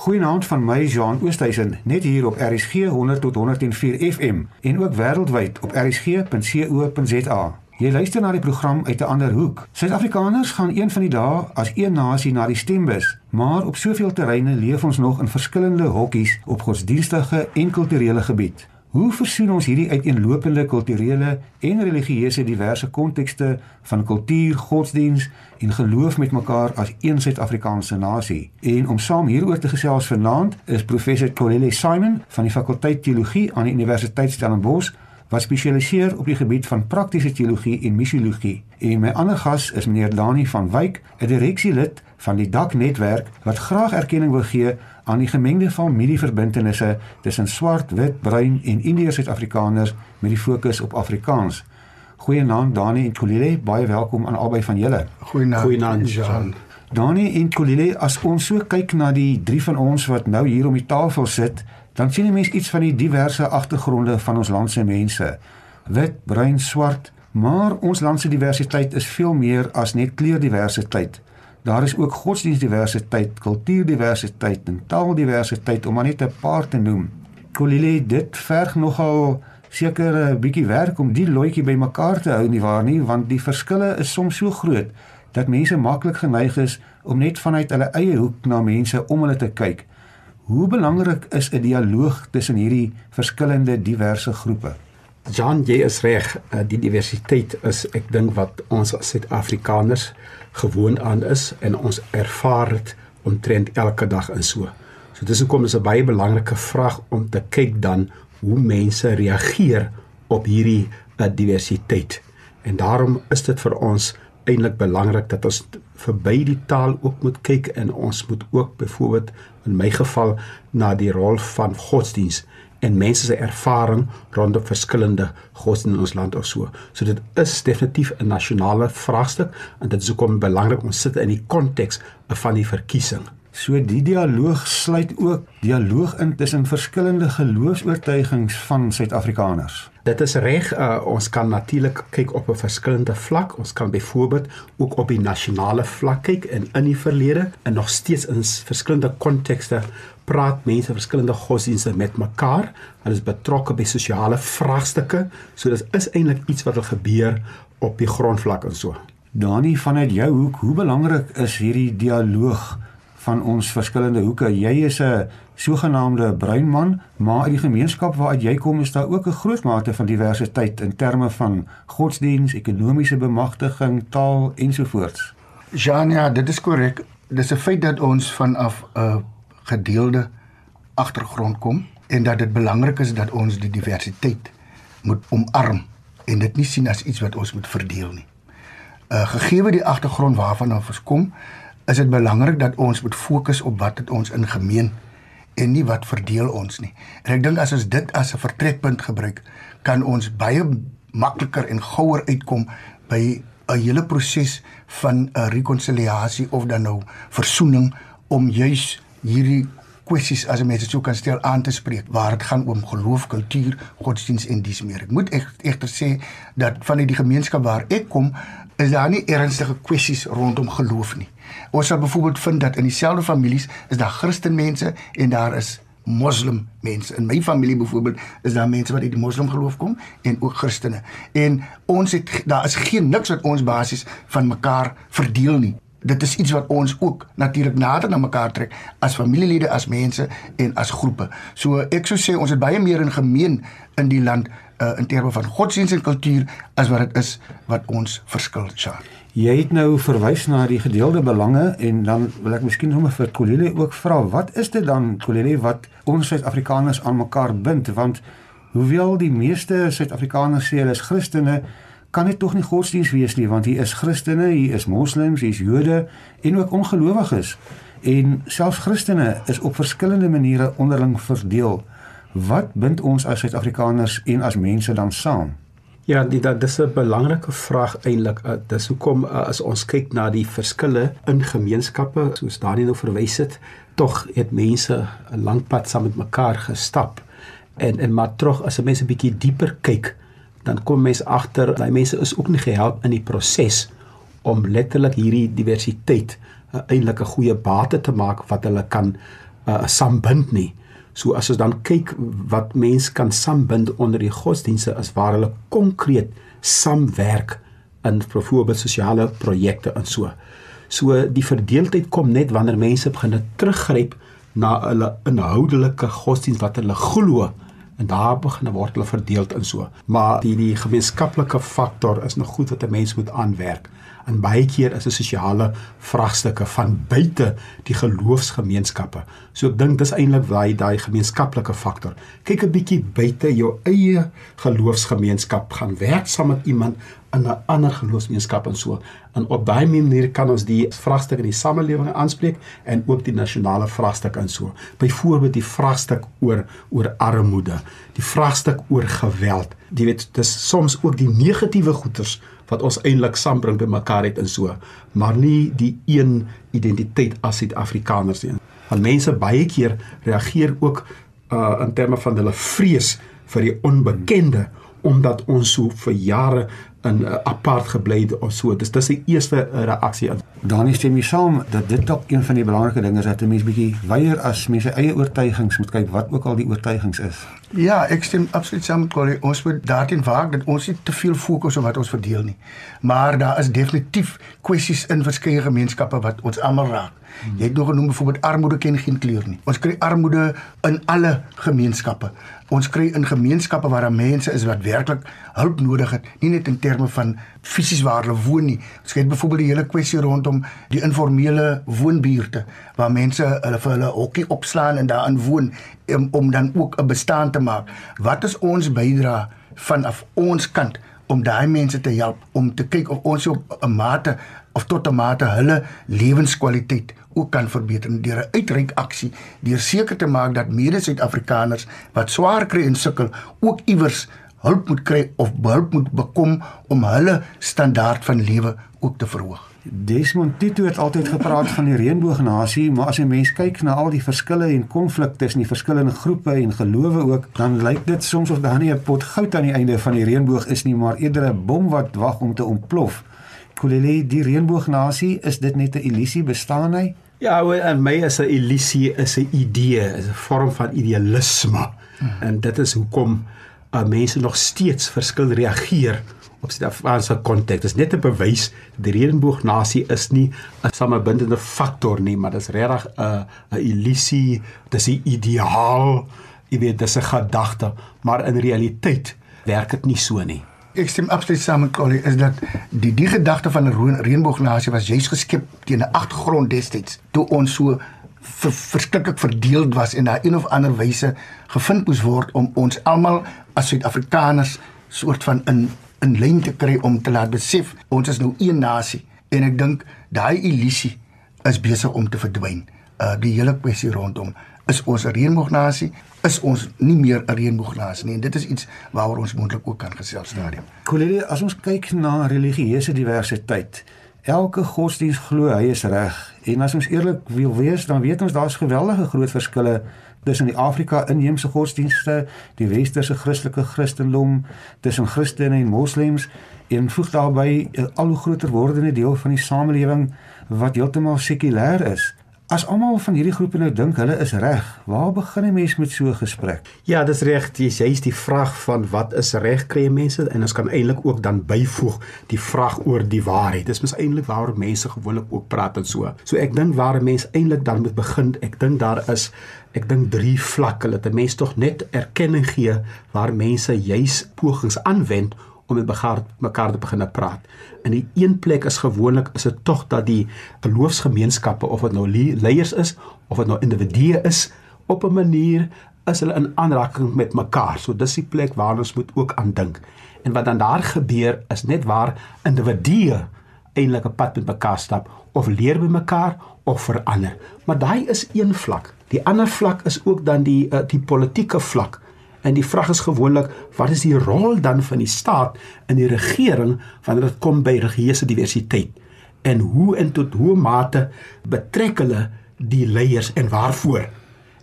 Goeienaand van my Jean Oosthuizen net hier op RSG 100 tot 104 FM en ook wêreldwyd op rsg.co.za. Jy luister na die program uit 'n ander hoek. Suid-Afrikaners gaan een van die dae as een nasie na die stembus, maar op soveel terreine leef ons nog in verskillende hokkies op godsdienstige en kulturele gebied. Hoe versoen ons hierdie uiteenlopende kulturele en religieuse diverse kontekste van kultuur, godsdiens en geloof met mekaar as een Suid-Afrikaanse nasie? En om saam hieroor te gesels vanaand is professor Colelle Simon van die fakulteit teologie aan die Universiteit Stellenbosch wat spesialiseer op die gebied van praktiese teologie en missiologie. En my ander gas is meneer Dani van Wyk, 'n direksielid van die DAK netwerk wat graag erkenning wil gee aan die gemengde familieverbintenisse tussen swart, wit, bruin en Indiër Suid-Afrikaners met die fokus op Afrikaans. Goeienaand Dani en Kolile, baie welkom aan albei van julle. Goeienaand. Goeienaand Jean. Dani en Kolile, as ons so kyk na die drie van ons wat nou hier om die tafel sit, dan sien jy mens iets van die diverse agtergronde van ons land se mense. Wit, bruin, swart, maar ons land se diversiteit is veel meer as net kleurdiversiteit. Daar is ook godsdienstdiversiteit, kultuurdiversiteit en taaldiversiteit om maar net 'n paar te noem. Kolile, dit verg nogal seker 'n bietjie werk om die loetjie bymekaar te hou nie waar nie, want die verskille is soms so groot dat mense maklik geneig is om net vanuit hulle eie hoek na mense om hulle te kyk. Hoe belangrik is 'n dialoog tussen hierdie verskillende diverse groepe? Jan, jy is reg. Eh, die diversiteit is ek dink wat ons as Suid-Afrikaners gewoond aan is en ons ervaar dit omtrent elke dag in so. So dis hoekom is 'n baie belangrike vraag om te kyk dan hoe mense reageer op hierdie uh, diversiteit. En daarom is dit vir ons eintlik belangrik dat ons verby die taal ook moet kyk en ons moet ook byvoorbeeld in my geval na die rol van godsdiens en mense se ervaring rondom verskillende godsdienste in ons land of so. So dit is definitief 'n nasionale vraagstuk en dit is hoekom belangrik om sit in die konteks van die verkiesing. So die dialoog sluit ook dialoog in tussen verskillende geloofs-oortuigings van Suid-Afrikaners. Dit is reg, uh, ons kan natuurlik kyk op 'n verskillende vlak. Ons kan byvoorbeeld ook op die nasionale vlak kyk en in die verlede en nog steeds in verskillende kontekste praat mense verskillende godsdienste met mekaar. Hulle is betrokke by sosiale vraagstukke. So dit is eintlik iets wat wil gebeur op die grondvlak en so. Dani, vanuit jou hoek, hoe belangrik is hierdie dialoog van ons verskillende hoeke? Jy is 'n sogenaamde bruin man, maar in die gemeenskap waaruit jy kom is daar ook 'n groot mate van diversiteit in terme van godsdiens, ekonomiese bemagtiging, taal ensovoorts. Jania, dit is korrek. Dis 'n feit dat ons vanaf 'n uh, gedeelde agtergrond kom en dat dit belangrik is dat ons die diversiteit moet omarm en dit nie sien as iets wat ons moet verdeel nie. Uh gegee die agtergrond waarvan ons kom, is dit belangrik dat ons moet fokus op wat dit ons in gemeen en nie wat verdeel ons nie. En ek dink as ons dit as 'n vertrekpunt gebruik, kan ons baie makliker en gouer uitkom by 'n hele proses van 'n rekonsiliasie of dan nou versoening om juis hierdie kwessies as mense sou kan stel aan te spreek waar dit gaan om geloof, kultuur, godsdiens en dies meer. Ek moet egter sê dat van die gemeenskap waar ek kom, is daar nie ernstige kwessies rondom geloof nie. Ons sal byvoorbeeld vind dat in dieselfde families is daar Christenmense en daar is moslim mense. In my familie byvoorbeeld is daar mense wat uit die moslim geloof kom en ook Christene. En ons het daar is geen niks wat ons basies van mekaar verdeel nie dit is iets wat ons ook natuurlik nader na mekaar trek as familielede, as mense en as groepe. So ek sou sê ons het baie meer in gemeen in die land uh, in terme van godsdienst en kultuur as wat dit is wat ons verskil, Shaar. Jy het nou verwys na die gedeelde belange en dan wil ek miskien sommer vir Kolile ook vra, wat is dit dan Kolile wat ons Suid-Afrikaners aan mekaar bind want hoewel die meeste Suid-Afrikaners sê hulle is Christene, kan dit tog nie godsdiens wees nie want hier is Christene, hier is moslems, hier is Jode en ook ongelowiges. En selfs Christene is op verskillende maniere onderling verdeel. Wat bind ons as Suid-Afrikaners en as mense dan saam? Ja, dit dis 'n belangrike vraag eintlik. Uh, dis hoekom uh, as ons kyk na die verskille in gemeenskappe, soos Daniel nou verwys het, tog het mense 'n lang pad saam met mekaar gestap. En en maar terug as 'n mens 'n bietjie dieper kyk, dan kom mense agter daai mense is ook nie gehelp in die proses om letterlik hierdie diversiteit uh, eintlik 'n goeie bate te maak wat hulle kan uh, sambind nie. So as ons dan kyk wat mense kan sambind onder die godsdienste is waar hulle konkreet saamwerk in byvoorbeeld sosiale projekte en so. So die verdeeldheid kom net wanneer mense begin teruggryp na hulle inhoudelike godsdienst wat hulle glo en daar begin word hulle verdeeld in so. Maar die die gemeenskaplike faktor is nog goed wat 'n mens moet aanwerk. En baie keer is dit sosiale vraagstukke van buite die geloofsgemeenskappe. So ek dink dis eintlik daai daai gemeenskaplike faktor. Kyk 'n bietjie buite jou eie geloofsgemeenskap gaan werk saam met iemand in 'n ander geloofsgemeenskap en so. En op daai manier kan ons die vraagstukke in die samelewing aanspreek en ook die nasionale vraagstuk en so. Byvoorbeeld die vraagstuk oor oor armoede, die vraagstuk oor geweld. Jy weet, dis soms ook die negatiewe goeters wat ons eintlik saambring by mekaar het en so, maar nie die een identiteit as Suid-Afrikaners nie. Want mense baie keer reageer ook uh in terme van hulle vrees vir die onbekende omdat ons so vir jare in uh, apart gebly het of so. Dis dis die eerste reaksie. Danie stem jy saam dat dit ook een van die belangrike dinge is dat 'n mens bietjie weier as mense eie oortuigings moet kyk wat ook al die oortuigings is. Ja, ek stem absoluut saam met Corrie. Ons moet daarin waak dat ons nie te veel fokus op wat ons verdeel nie. Maar daar is definitief kwessies in verskeie gemeenskappe wat ons almal raak. Jy het nog genoem byvoorbeeld armoede ken geen kleur nie. Ons kry armoede in alle gemeenskappe. Ons kry in gemeenskappe waar daar mense is wat werklik hulp nodig het, nie net in terme van fisies waar hulle woon nie. Ons het byvoorbeeld die hele kwessie rondom die informele woonbuurte waar mense hulle vir hulle hokkie opslaan en daarin woon om, om dan ook 'n bestaan te maak. Wat is ons bydrae vanaf ons kant om daai mense te help om te kyk of ons op 'n mate of tot 'n mate hulle lewenskwaliteit ook kan verbeter deur 'n uitreik aksie deur seker te maak dat mede-Suid-Afrikaners wat swaar kry en sukkel ook iewers hulp moet kry of hulp moet bekom om hulle standaard van lewe ook te verhoog. Desmond Tutu het altyd gepraat van die reënboognasie, maar as jy mens kyk na al die verskille en konflikte tussen die verskillende groepe en gelowe ook, dan lyk dit soms of daar nie 'n pot goud aan die einde van die reënboog is nie, maar eerder 'n bom wat wag om te ontplof. Kolele, die reënboognasie, is dit net 'n illusie bestaan hy? Ja, en my is 'n illusie, is 'n idee, is 'n vorm van idealisme. Hmm. En dit is hoekom uh, mense nog steeds verskil reageer op Suid-Afrikaanse konteks. Dit is net 'n bewys die reënboognasie is nie 'n samebindende faktor nie, maar dit is regtig 'n 'n illusie, dis 'n ideaal, jy weet, dis 'n gedagte, maar in realiteit werk dit nie so nie. Ek stem absoluut saam met Collie is dat die die gedagte van 'n reënboognasie was juis geskep teen 'n agtergrond destyds toe ons so ver, verskriklik verdeeld was en daar een of ander wyse gevind moes word om ons almal as Suid-Afrikaners soort van in in lyn te kry om te laat besef ons is nou een nasie en ek dink daai illusie is besig om te verdwyn. Uh die hele kwessie rondom is ons 'n reënboognasie is ons nie meer 'n reënboognasie nie en dit is iets waaroor ons moontlik ook kan gesels stadium. Kollegie, as ons kyk na religieuse diversiteit, elke godsdiens glo hy is reg en as ons eerlik wil wees, dan weet ons daar's geweldige groot verskille tussen die Afrika inheemse godsdienste, die westerse Christelike Christendom, tussen Christene en Moslems en voeg daarbey 'n al hoe groter wordende deel van die samelewing wat heeltemal sekulêr is. As almal van hierdie groepe nou dink hulle is reg, waar begin 'n mens met so 'n gesprek? Ja, dis reg. Dis juist die vraag van wat is reg kry mense en ons kan eintlik ook dan byvoeg die vraag oor die waarheid. Dis mens eintlik waaroor mense gewoonlik ook praat en so. So ek dink waar 'n mens eintlik dan moet begin, ek dink daar is ek dink drie vlakke dat 'n mens tog net erkenning gee waar mense juis pogings aanwend om met mekaar mekaar te begin praat. In die een plek is gewoonlik is dit tog dat die geloofsgemeenskappe of dit nou leiers is of dit nou individue is op 'n manier is hulle in aanraking met mekaar. So dis die plek waar ons moet ook aan dink. En wat dan daar gebeur is net waar individue eintlik 'n pad met mekaar stap of leer by mekaar of verander. Maar daai is een vlak. Die ander vlak is ook dan die uh, die politieke vlak En die vraag is gewoonlik, wat is die rol dan van die staat in die regering wanneer dit kom by religieuse diversiteit? En hoe en tot hoe mate betrek hulle die leiers en waarvoor?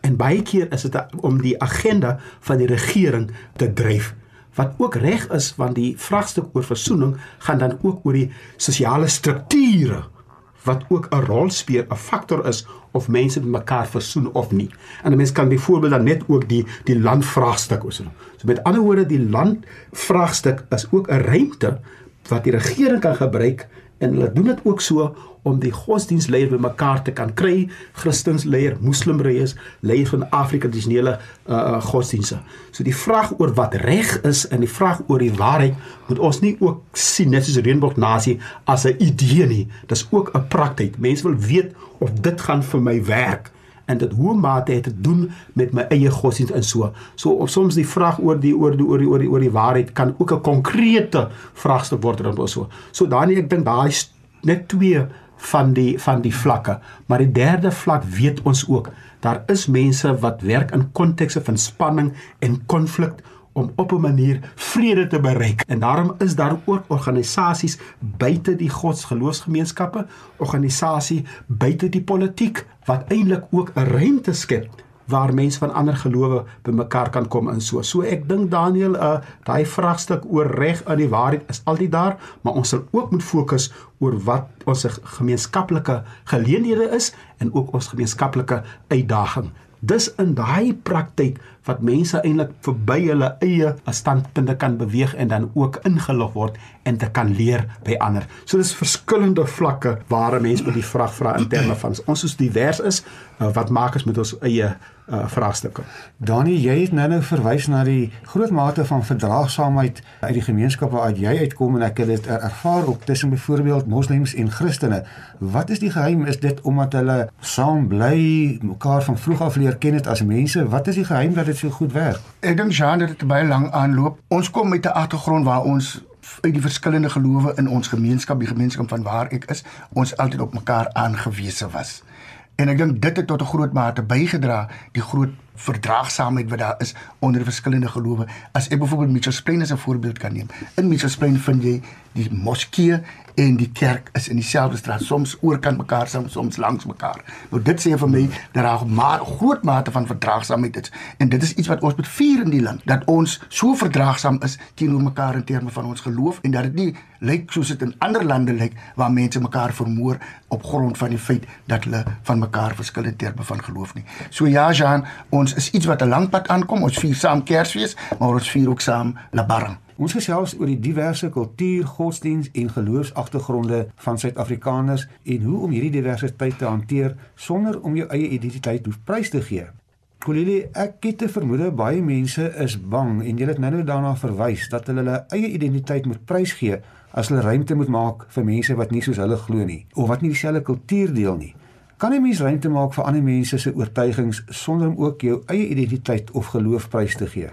En baie keer is dit om die agenda van die regering te dryf. Wat ook reg is want die vraagstuk oor versoening gaan dan ook oor die sosiale strukture wat ook 'n rol speel, 'n faktor is of mense met mekaar versoen of nie. En 'n mens kan byvoorbeeld dan net ook die die landvraagstuk oor so. So met ander woorde die landvraagstuk is ook 'n ruimte wat die regering kan gebruik en hulle doen dit ook so om die godsdienstleiers bymekaar te kan kry, Christensleier, Moslimleiers, leiers van Afrika tradisionele uh, godsdienste. So die vraag oor wat reg is en die vraag oor die waarheid moet ons nie ook sien net soos Reënboog Nasie as 'n idee nie. Dis ook 'n praktyk. Mense wil weet of dit gaan vir my werk en dit hoe mate het te doen met my eie godsdienst en so. So of soms die vraag oor die oor die oor die oor die, oor die waarheid kan ook 'n konkrete vraagstuk word rondom so. So Daniel, ek dink daai net twee van die van die vlakke. Maar die derde vlak weet ons ook, daar is mense wat werk in kontekste van spanning en konflik om op 'n manier vrede te bereik. En daarom is daar ook organisasies buite die godsgeloofsgemeenskappe, organisasie buite die politiek wat eintlik ook 'n ruimte skep waar mense van ander gelowe bymekaar kan kom in so. So ek dink Daniel, uh daai vraagstuk oor reg en die waarheid is altyd daar, maar ons sal ook moet fokus oor wat ons gemeenskaplike geleenthede is en ook ons gemeenskaplike uitdaging. Dis in daai praktyk wat mense eintlik verby hulle eie standpunte kan beweeg en dan ook ingelig word en te kan leer by ander. So dis verskillende vlakke waar 'n mens met die vraag vra in terme van ons is divers is, uh, wat maak ons met ons eie uh, vraagstukke. Dani, jy het nou-nou verwys na die groot mate van verdraagsaamheid uit die gemeenskap waaruit jy uitkom en ek het dit er ervaar op tussen byvoorbeeld moslems en Christene. Wat is die geheim? Is dit omdat hulle saam bly, mekaar van vroeg af leer ken het as mense? Wat is die geheim dat dit so goed werk? Ek dink Jean dat dit baie lank aanloop. Ons kom met 'n agtergrond waar ons uit die verskillende gelowe in ons gemeenskap, die gemeenskap van waar ek is, ons altyd op mekaar aangewese was. En ek dink dit het tot 'n groot mate bygedra die groot verdraagsaamheid wat daar is onder verskillende gelowe. As ek byvoorbeeld Mitchells Plain as 'n voorbeeld kan neem. In Mitchells Plain vind jy die moskee en die kerk is in dieselfde straat, soms oorkant mekaar, soms soms langs mekaar. Nou dit sê vir my dat daar 'n ma groot mate van verdraagsaamheid is en dit is iets wat ons moet vier in die land, dat ons so verdraagsaam is teenoor mekaar in terme van ons geloof en dat dit nie lyk soos dit in ander lande lyk waar mense mekaar vermoor op grond van die feit dat hulle van mekaar verskil in terme van geloof nie. So ja, Jean, ons is iets wat 'n lang pad aankom. Ons vier saam Kersfees, maar ons vier ook saam Labarang. Ons gesels oor die diverse kultuur, godsdiens en geloofsagtergronde van Suid-Afrikaners en hoe om hierdie diversiteit te hanteer sonder om jou eie identiteit hoef prys te gee. Kolili, ek het te vermoed baie mense is bang en jy het nou-nou daarna verwys dat hulle hulle eie identiteit moet prysgee as hulle ruimte moet maak vir mense wat nie soos hulle glo nie of wat nie dieselfde kultuur deel nie. Kan jy mens ruimte maak vir ander mense se oortuigings sonder om ook jou eie identiteit of geloof prys te gee?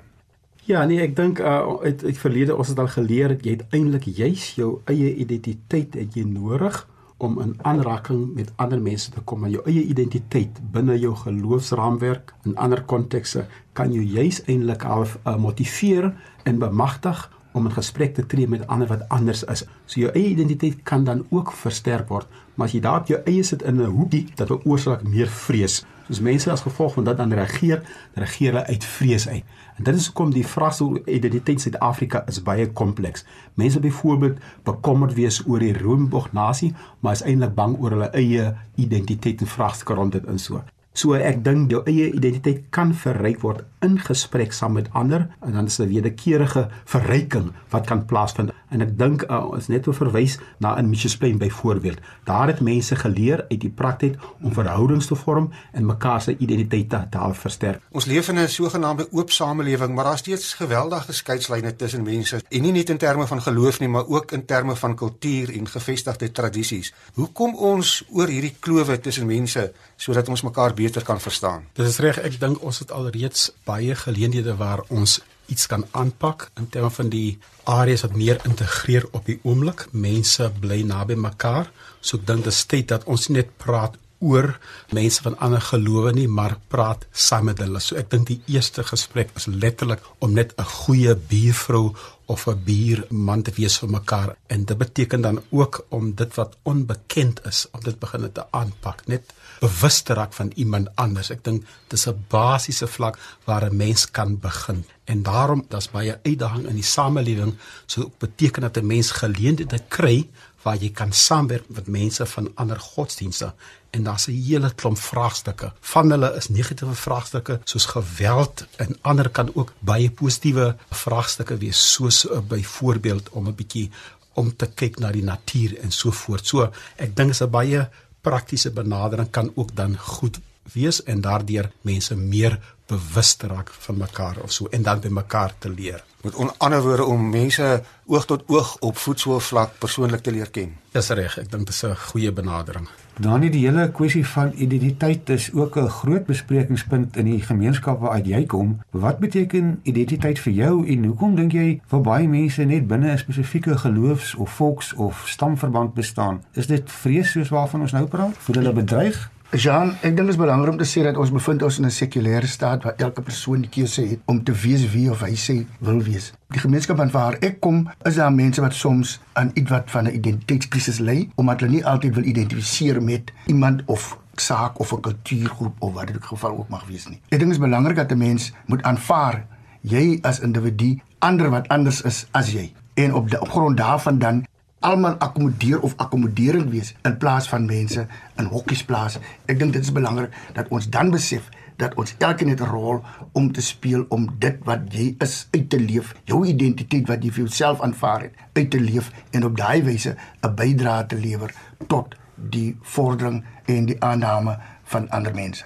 Ja, nee, ek dink uh uit uit verlede ons het al geleer jy het eintlik juis jou eie identiteit het jy nodig om in aanraking met ander mense te kom. Jou eie identiteit binne jou geloofsraamwerk in ander kontekste kan jou juis eintlik half uh, motiveer en bemagtig om 'n gesprek te tree met ander wat anders is. So jou eie identiteit kan dan ook versterk word, maar as jy daar op jou eie sit in 'n hoekie, dat veroorsaak meer vrees. Soos mense as gevolg van dit dan reageer, reageer hulle uit vrees uit. En dit is hoekom die vraag oor identiteit in Suid-Afrika is baie kompleks. Mense byvoorbeeld bekommerd wees oor die Roombog nasie, maar is eintlik bang oor hulle eie identiteit en vraagstukke rond dit in so. So ek dink jou eie identiteit kan verryk word in gesprek saam met ander en dan is 'n wederkerige verryking wat kan plaasvind. En ek dink uh, ons net oor verwys na in Mitchells Plain byvoorbeeld. Daar het mense geleer uit die praktyk om verhoudings te vorm en mekaar se identiteite te help versterk. Ons leef in 'n sogenaamde oop samelewing, maar daar's steeds geweldige skeidslyne tussen mense en nie net in terme van geloof nie, maar ook in terme van kultuur en gevestigde tradisies. Hoe kom ons oor hierdie klowe tussen mense sodat ons mekaar beter kan verstaan? Dit is reg, ek dink ons het alreeds baie geleenthede waar ons iets kan aanpak in terme van die areas wat meer integreer op die oomblik. Mense bly naby mekaar. So ek dink dit is tyd dat ons net praat oor mense van ander gelowe nie, maar praat saam met hulle. So ek dink die eerste gesprek is letterlik om net 'n goeie buurvrou of 'n buurman te wees vir mekaar en dit beteken dan ook om dit wat onbekend is, om dit begin te aanpak, net bewus te raak van iemand anders. Ek dink dis 'n basiese vlak waar 'n mens kan begin. En daarom, daar's baie uitdaging in die samelewing, so beteken dat 'n mens geleenthede kry waar jy kan saamwerk met mense van ander godsdienste en daar's 'n hele klomp vraagstukke. Van hulle is negatiewe vraagstukke soos geweld en ander kan ook baie positiewe vraagstukke wees soos uh, byvoorbeeld om 'n bietjie om te kyk na die natuur en so voort. So ek dink is 'n baie praktiese benadering kan ook dan goed wees en daardeur mense meer bewus te raak van mekaar of so en dan by mekaar te leer. Met ander woorde om mense oog tot oog op voetsoervlak persoonlik te leer ken. Dis reg, ek dink dit is 'n goeie benadering. Dan die hele kwessie van identiteit is ook 'n groot besprekingspunt in die gemeenskap waaruit jy kom. Wat beteken identiteit vir jou en hoekom dink jy vir baie mense net binne 'n spesifieke geloofs- of volks- of stamverband bestaan? Is dit vrees soos waarvan ons nou praat? Voel hulle bedreig? Jean, ek dink dit is belangrik om te sê dat ons bevind ons in 'n sekulêre staat waar elke persoon die keuse het om te wees wie of hy sê wil wees. Die gemeenskap waar ek kom, is daar mense wat soms aan ietwat van 'n identiteitskrisis ly omdat hulle nie altyd wil identifiseer met iemand of saak of 'n kultuurgroep of wat dit ook geval ook mag wees nie. Ek dink dit is belangrik dat 'n mens moet aanvaar jy as individu ander wat anders is as jy en op die op grond daarvan dan almal akkommodeer of akkommoderend wees in plaas van mense in hokkies plaas. Ek dink dit is belangrik dat ons dan besef dat ons elkeen het 'n rol om te speel om dit wat jy is uit te leef, jou identiteit wat jy vir jouself aanvaar het, uit te leef en op daai wyse 'n bydrae te lewer tot die vordering en die aanname van ander mense.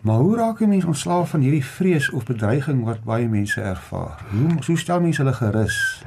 Maar hoe raak 'n mens ontslaaf van hierdie vrees of bedreiging wat baie mense ervaar? Hoe hoe stel mense hulle gerus?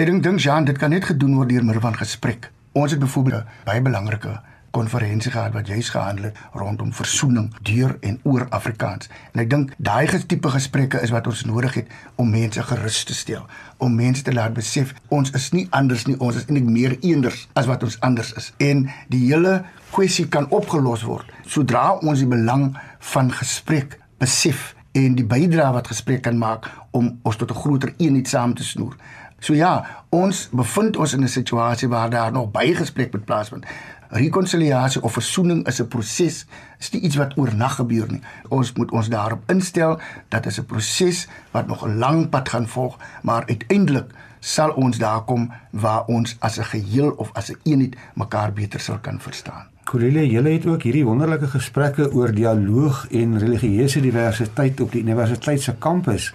Ek dink dink Jean, dit kan net gedoen word deur middel van gesprek. Ons het byvoorbeeld baie belangrike konferensie gehad wat juis gehandel het rondom versoening deur en oor Afrikaans. En ek dink daai tipe gesprekke is wat ons nodig het om mense gerus te stel, om mense te laat besef ons is nie anders nie, ons is eintlik meer eenders as wat ons anders is. En die hele kwessie kan opgelos word sodra ons die belang van gesprek besef en die bydrae wat gesprek kan maak om ons tot 'n groter eenheid saam te snoer. So ja, ons bevind ons in 'n situasie waar daar nog baie gesprek moet plaasvind. Rekonsiliasie of versoening is 'n proses, is nie iets wat oornag gebeur nie. Ons moet ons daarop instel dat dit 'n proses wat nog 'n lang pad gaan volg, maar uiteindelik sal ons daar kom waar ons as 'n geheel of as 'n een eenheid mekaar beter sal kan verstaan. Kolile, julle het ook hierdie wonderlike gesprekke oor dialoog en religieuse diversiteit op die universiteit se kampus.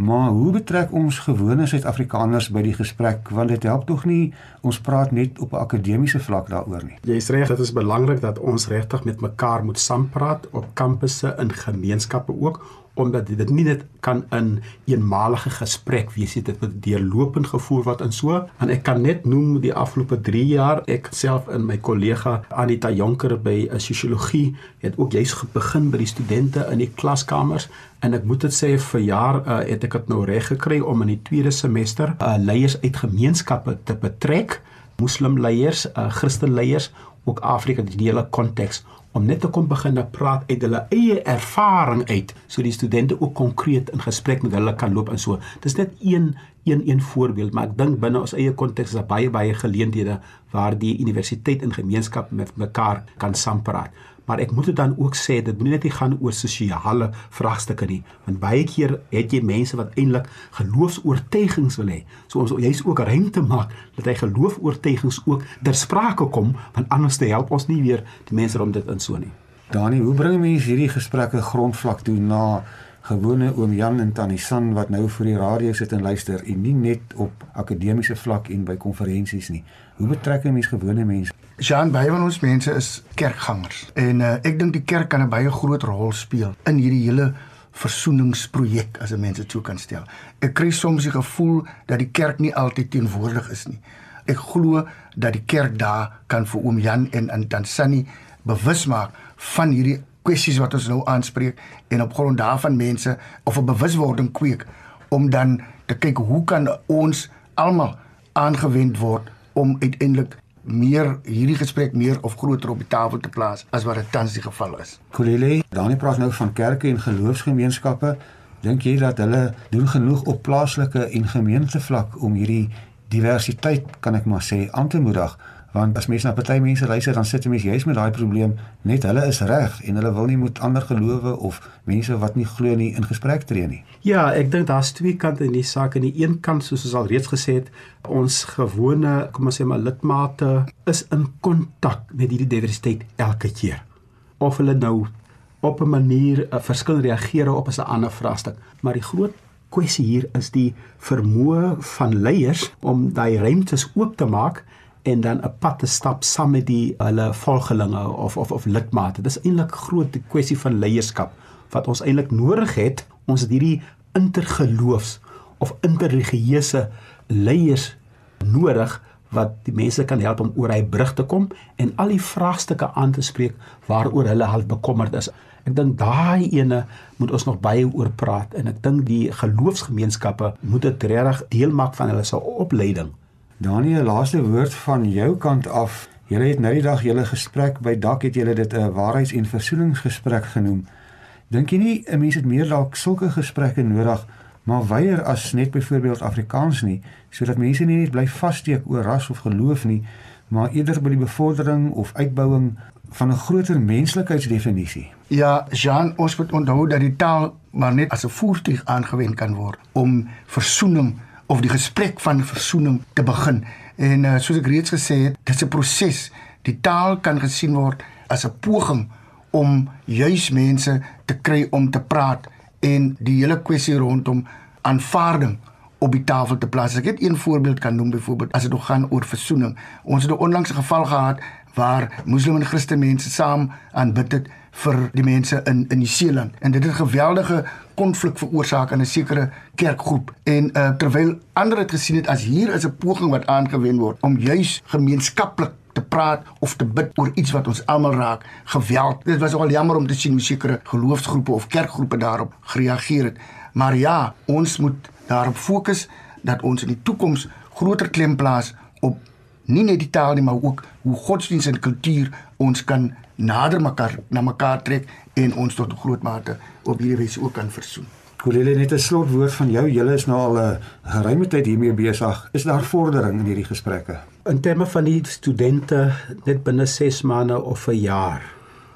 Maar hoe betrek ons gewone Suid-Afrikaners by die gesprek want dit help tog nie ons praat net op 'n akademiese vlak daaroor nie. Jy is reg, dit is belangrik dat ons regtig met mekaar moet saampraat op kampusse in gemeenskappe ook omdat dit nie net kan in eenmalige gesprek wees dit moet deurlopend gevoer word en so. En ek kan net noem die afgelope 3 jaar ek self en my kollega Anita Jonker by sosiologie het ook juis begin by die studente in die klaskamers. En ek moet dit sê vir jaar uh, het ek dit nou reg gekry om in die tweede semester uh, leiers uit gemeenskappe te betrek. Moslim leiers uh, christen leiers ook Afrika die hele konteks om net te kom begin te praat uit hulle eie ervaring uit so die studente ook konkreet in gesprek met hulle kan loop en so. Dis net een een een voorbeeld, maar ek dink binne ons eie konteks is daar baie baie geleenthede waar die universiteit en gemeenskap met mekaar kan saampraat maar ek moet dit dan ook sê dit moet net nie gaan oor sosiale vraagstukke nie want baie keer het jy mense wat eintlik geloofs-oortuigings wil hê so ons jy's ook ruimte maak dat hy geloof-oortuigings ook ter sprake kom want anders te help ons nie weer die mense om dit in so nie Dani hoe bring mense hierdie gesprekke grondvlak toe na gewone oom Jan en tannie San wat nou vir die radio sit en luister en nie net op akademiese vlak en by konferensies nie. Hoe betrek jy mense gewone mense? Jean, baie van ons mense is kerkgangers en uh, ek dink die kerk kan 'n baie groot rol speel in hierdie hele versoeningsprojek as 'n mens dit sou kan stel. Ek kry soms die gevoel dat die kerk nie altyd teenwoordig is nie. Ek glo dat die kerk daar kan vir oom Jan en en dan Sunny bewus maak van hierdie kwessies wat ons nou aanspreek en op grond daarvan mense of 'n bewuswording kweek om dan te kyk hoe kan ons almal aangewend word om uiteindelik meer hierdie gesprek meer of groter op die tafel te plaas as wat dit tans die geval is. Kolile, Dani praat nou van kerke en geloofsgemeenskappe. Dink jy dat hulle doen genoeg op plaaslike en gemeentevlak om hierdie diversiteit kan ek maar sê aan te moedig Want as mense na party mense luister, dan sit 'n mens juist met daai probleem, net hulle is reg en hulle wil nie met ander gelowe of mense wat nie glo nie in gesprek tree nie. Ja, ek dink daar's twee kante in die saak. Aan die een kant, soos ons al reeds gesê het, ons gewone, kom ons sê maar lidmate is in kontak met hierdie diversiteit elke keer. Of hulle nou op 'n manier 'n uh, verskil reageer op 'n ander vraagstuk, maar die groot kwessie hier is die vermoë van leiers om daai ruimtes oop te maak en dan 'n pad te stap saam met die hulle volgelinge of of of lidmate. Dis eintlik groot kwessie van leierskap wat ons eintlik nodig het. Ons het hierdie intergeloofs of interreligieuse leiers nodig wat die mense kan help om oor hy brug te kom en al die vraagstukke aan te spreek waaroor hulle half bekommerd is. Ek dink daai ene moet ons nog baie oor praat en ek dink die geloofsgemeenskappe moet dit regtig deel maak van hulle se opleiding. Daniel, laaste woord van jou kant af. Julle het nou die dag julle gesprek by Dak het julle dit 'n waarheids- en versoeningsgesprek genoem. Dink jy nie 'n mens het meer dalk sulke gesprekke nodig, maar weier as net byvoorbeeld Afrikaans nie, sodat mense nie net bly vassteek oor ras of geloof nie, maar eerder by die bevordering of uitbouing van 'n groter menslikheidsdefinisie. Ja, Jean, ons moet onthou dat die taal maar net as 'n voertuig aangewend kan word om versoening of die gesprek van versoening te begin. En uh, soos ek reeds gesê het, dit is 'n proses. Die taal kan gesien word as 'n poging om juis mense te kry om te praat en die hele kwessie rondom aanvaarding op die tafel te plaas. Ek het een voorbeeld kan noem byvoorbeeld as dit gaan oor versoening. Ons het 'n onlangse geval gehad waar moslim en christen mense saam aanbid het vir die mense in in Nieu-Seeland en dit het geweldige konflik veroorsaak in 'n sekere kerkgroep. En uh, terwyl ander het gesien het as hier is 'n poging wat aangewend word om juis gemeenskaplik te praat of te bid oor iets wat ons almal raak geweld. Dit was al jammer om te sien hoe sekere geloofsgroepe of kerkgroepe daarop gereageer het. Maar ja ons moet daarop fokus dat ons in die toekoms groter klem plaas op nie net die taal nie, maar ook hoe godsdienst en kultuur ons kan nader mekaar na mekaar trek en ons tot 'n groot mate op hierdie wyse ook kan versoen. Kolele net 'n slotwoord van jou. Julle is nou al 'n geruime tyd hiermee besig. Is daar vordering in hierdie gesprekke? In terme van die studente net binne 6 maande of 'n jaar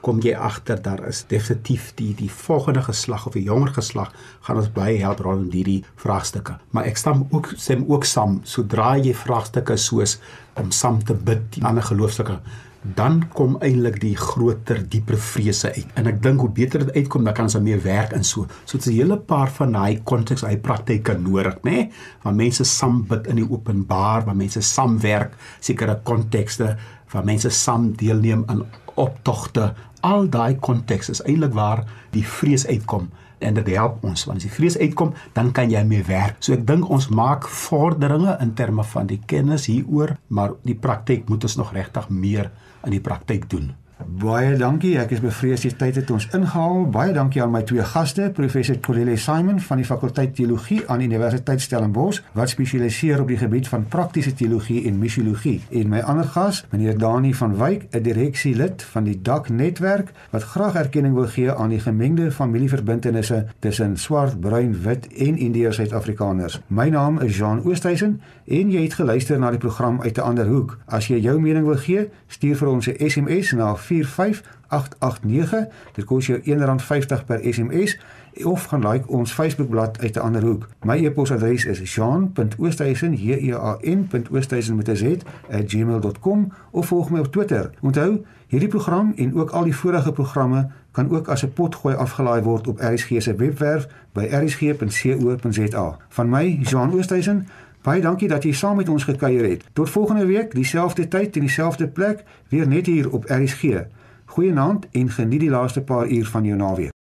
kom jy agter daar is definitief die die volgende geslag of 'n jonger geslag gaan ons baie help rondom hierdie vraagstukke. Maar ek stem ook stem ook saam sodra jy vraagstukke soos om saam te bid, die ander geloofstukke dan kom eintlik die groter dieper vrese uit. En ek dink hoe beter dit uitkom, dan kan ons daarmee werk in so. So dit's 'n hele paar van daai konteks, daai praktyke nodig, nê? Nee? Waar mense saam bid in die openbaar, waar mense saamwerk, sekere kontekste waar mense saam deelneem aan optogte al daai konteks is eintlik waar die vrees uitkom en dit help ons want as die vrees uitkom dan kan jy mee werk. So ek dink ons maak vorderinge in terme van die kennis hieroor, maar die praktyk moet ons nog regtig meer in die praktyk doen. Baie dankie. Ek is bevrees die tyd het ons ingehaal. Baie dankie aan my twee gaste, professor Colelle Simon van die fakulteit teologie aan Universiteit Stellenbosch wat spesialiseer op die gebied van praktiese teologie en missiologie. En my ander gas, meneer Dani van Wyk, 'n direksielid van die DAK netwerk wat graag erkenning wil gee aan die gemengde familieverbintenisse tussen swart, bruin, wit en Indiërs Suid-Afrikaners. My naam is Jean Oosthuizen en jy het geluister na die program uit 'n ander hoek. As jy jou mening wil gee, stuur vir ons 'n SMS na 45889. Dit kos jou R1.50 per SMS of gaan like ons Facebookblad uit 'n ander hoek. My e-posadres is jean.oosthuizen@gmail.com of volg my op Twitter. Onthou, hierdie program en ook al die vorige programme kan ook as 'n potgooi afgelaai word op RSG se webwerf by rsg.co.za. Van my, Jean Oosthuizen, Baie dankie dat jy saam met ons gekuier het. Tot volgende week, dieselfde tyd en dieselfde plek, weer net hier op RSG. Goeienaand en geniet die laaste paar uur van jou naweek.